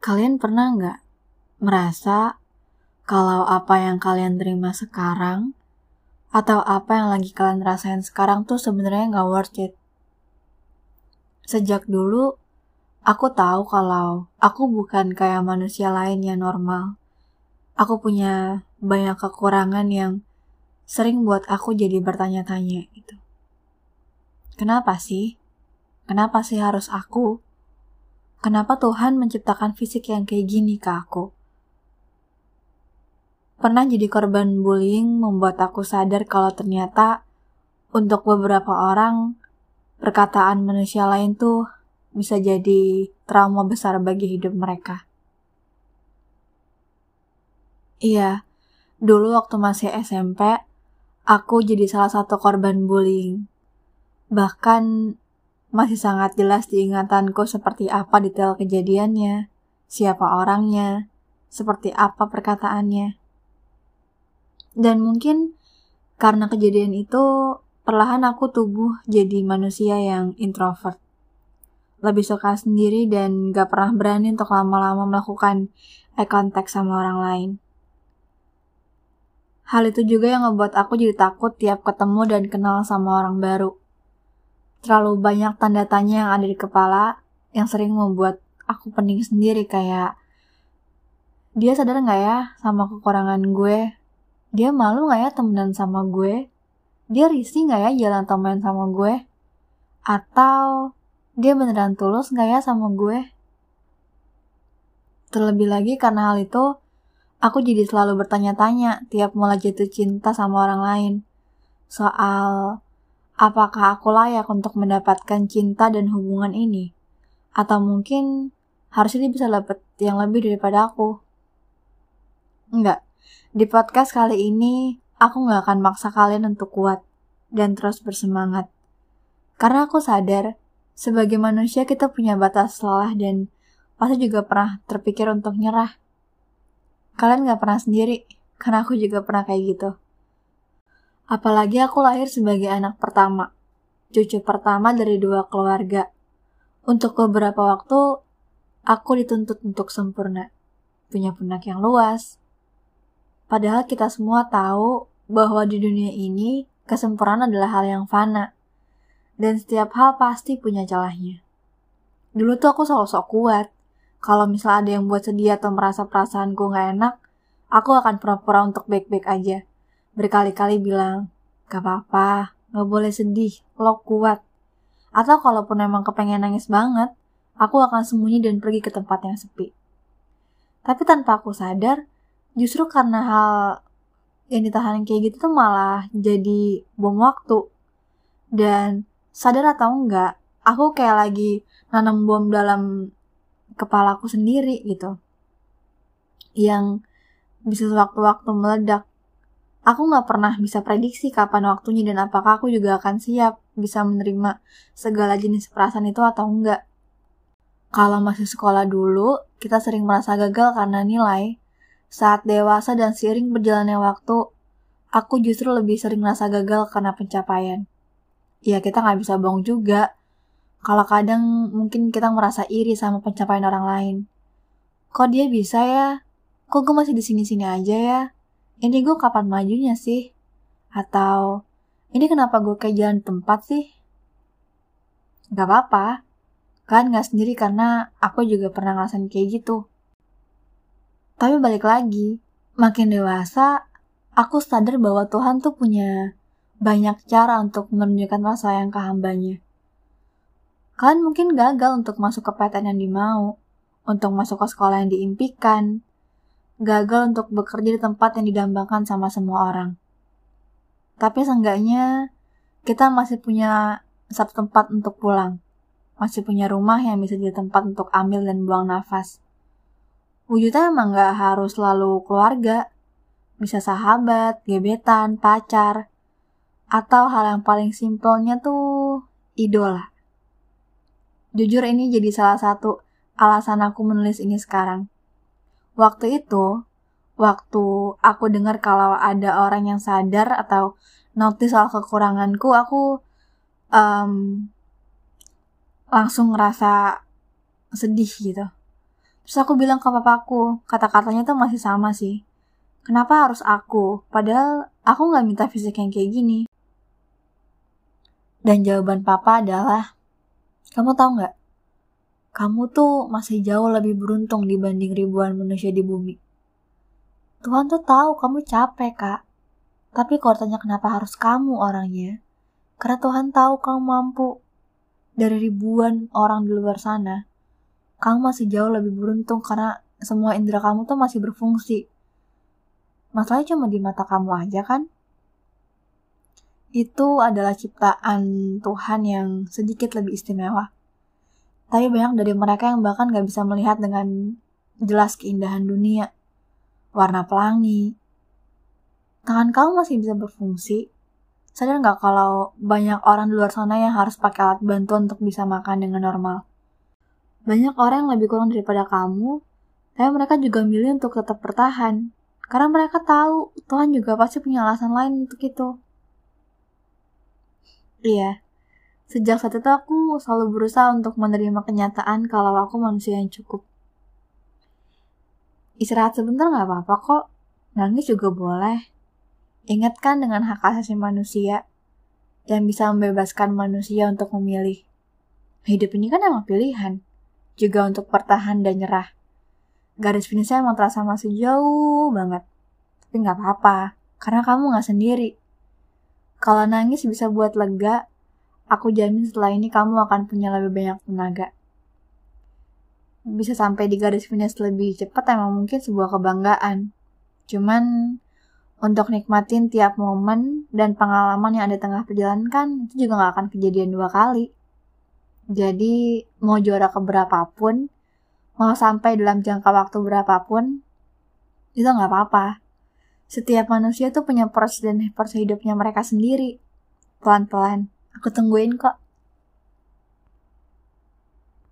Kalian pernah nggak merasa kalau apa yang kalian terima sekarang atau apa yang lagi kalian rasain sekarang tuh sebenarnya nggak worth it? Sejak dulu, aku tahu kalau aku bukan kayak manusia lain yang normal. Aku punya banyak kekurangan yang sering buat aku jadi bertanya-tanya gitu. Kenapa sih? Kenapa sih harus aku? Kenapa Tuhan menciptakan fisik yang kayak gini ke aku? Pernah jadi korban bullying membuat aku sadar kalau ternyata untuk beberapa orang perkataan manusia lain tuh bisa jadi trauma besar bagi hidup mereka. Iya, dulu waktu masih SMP, aku jadi salah satu korban bullying. Bahkan masih sangat jelas diingatanku seperti apa detail kejadiannya, siapa orangnya, seperti apa perkataannya. Dan mungkin karena kejadian itu, perlahan aku tubuh jadi manusia yang introvert. Lebih suka sendiri dan gak pernah berani untuk lama-lama melakukan eye contact sama orang lain. Hal itu juga yang ngebuat aku jadi takut tiap ketemu dan kenal sama orang baru terlalu banyak tanda tanya yang ada di kepala yang sering membuat aku pening sendiri kayak dia sadar nggak ya sama kekurangan gue? Dia malu nggak ya temenan sama gue? Dia risih nggak ya jalan temen sama gue? Atau dia beneran tulus nggak ya sama gue? Terlebih lagi karena hal itu aku jadi selalu bertanya-tanya tiap mulai jatuh cinta sama orang lain. Soal Apakah aku layak untuk mendapatkan cinta dan hubungan ini? Atau mungkin harusnya dia bisa dapat yang lebih daripada aku? Enggak. Di podcast kali ini, aku nggak akan maksa kalian untuk kuat dan terus bersemangat. Karena aku sadar, sebagai manusia kita punya batas lelah dan pasti juga pernah terpikir untuk nyerah. Kalian nggak pernah sendiri, karena aku juga pernah kayak gitu. Apalagi aku lahir sebagai anak pertama, cucu pertama dari dua keluarga. Untuk beberapa waktu, aku dituntut untuk sempurna, punya punak yang luas. Padahal kita semua tahu bahwa di dunia ini kesempurnaan adalah hal yang fana, dan setiap hal pasti punya celahnya. Dulu tuh aku selalu sok kuat. Kalau misalnya ada yang buat sedih atau merasa perasaanku gak enak, aku akan pura-pura untuk baik-baik aja berkali-kali bilang, gak apa-apa, gak boleh sedih, lo kuat. Atau kalaupun emang kepengen nangis banget, aku akan sembunyi dan pergi ke tempat yang sepi. Tapi tanpa aku sadar, justru karena hal yang ditahan kayak gitu tuh malah jadi bom waktu. Dan sadar atau enggak, aku kayak lagi nanam bom dalam kepalaku sendiri gitu. Yang bisa sewaktu-waktu meledak Aku nggak pernah bisa prediksi kapan waktunya dan apakah aku juga akan siap bisa menerima segala jenis perasaan itu atau enggak. Kalau masih sekolah dulu, kita sering merasa gagal karena nilai. Saat dewasa dan seiring berjalannya waktu, aku justru lebih sering merasa gagal karena pencapaian. Ya kita nggak bisa bohong juga. Kalau kadang mungkin kita merasa iri sama pencapaian orang lain. Kok dia bisa ya? Kok gue masih di sini-sini aja ya? Ini gue kapan majunya sih? Atau ini kenapa gue kayak jalan tempat sih? Gak apa-apa, kan gak sendiri karena aku juga pernah ngerasain kayak gitu. Tapi balik lagi, makin dewasa, aku sadar bahwa Tuhan tuh punya banyak cara untuk menunjukkan rasa yang ke hambanya. Kalian mungkin gagal untuk masuk ke PTN yang dimau, untuk masuk ke sekolah yang diimpikan, gagal untuk bekerja di tempat yang didambakan sama semua orang. Tapi seenggaknya kita masih punya satu tempat untuk pulang. Masih punya rumah yang bisa jadi tempat untuk ambil dan buang nafas. Wujudnya emang gak harus selalu keluarga. Bisa sahabat, gebetan, pacar. Atau hal yang paling simpelnya tuh idola. Jujur ini jadi salah satu alasan aku menulis ini sekarang waktu itu, waktu aku dengar kalau ada orang yang sadar atau notice soal kekuranganku, aku um, langsung ngerasa sedih gitu. Terus aku bilang ke papaku, kata-katanya tuh masih sama sih. Kenapa harus aku? Padahal aku nggak minta fisik yang kayak gini. Dan jawaban papa adalah, kamu tahu nggak? Kamu tuh masih jauh lebih beruntung dibanding ribuan manusia di bumi. Tuhan tuh tahu kamu capek, Kak. Tapi kalau tanya kenapa harus kamu orangnya, karena Tuhan tahu kamu mampu. Dari ribuan orang di luar sana, kamu masih jauh lebih beruntung karena semua indera kamu tuh masih berfungsi. Masalahnya cuma di mata kamu aja kan? Itu adalah ciptaan Tuhan yang sedikit lebih istimewa. Tapi banyak dari mereka yang bahkan gak bisa melihat dengan jelas keindahan dunia. Warna pelangi. Tangan kamu masih bisa berfungsi. Sadar gak kalau banyak orang di luar sana yang harus pakai alat bantu untuk bisa makan dengan normal? Banyak orang yang lebih kurang daripada kamu, tapi mereka juga milih untuk tetap bertahan. Karena mereka tahu Tuhan juga pasti punya alasan lain untuk itu. Iya, sejak saat itu aku selalu berusaha untuk menerima kenyataan kalau aku manusia yang cukup. Istirahat sebentar gak apa-apa kok, nangis juga boleh. Ingatkan dengan hak asasi manusia yang bisa membebaskan manusia untuk memilih. Hidup ini kan emang pilihan juga untuk bertahan dan nyerah. Garis finishnya emang terasa masih jauh banget. Tapi nggak apa-apa, karena kamu nggak sendiri. Kalau nangis bisa buat lega, aku jamin setelah ini kamu akan punya lebih banyak tenaga. Bisa sampai di garis finish lebih cepat emang mungkin sebuah kebanggaan. Cuman untuk nikmatin tiap momen dan pengalaman yang ada tengah perjalanan kan itu juga nggak akan kejadian dua kali. Jadi mau juara keberapapun, mau sampai dalam jangka waktu berapapun, itu nggak apa-apa. Setiap manusia tuh punya proses dan proses hidupnya mereka sendiri. Pelan-pelan, aku tungguin kok.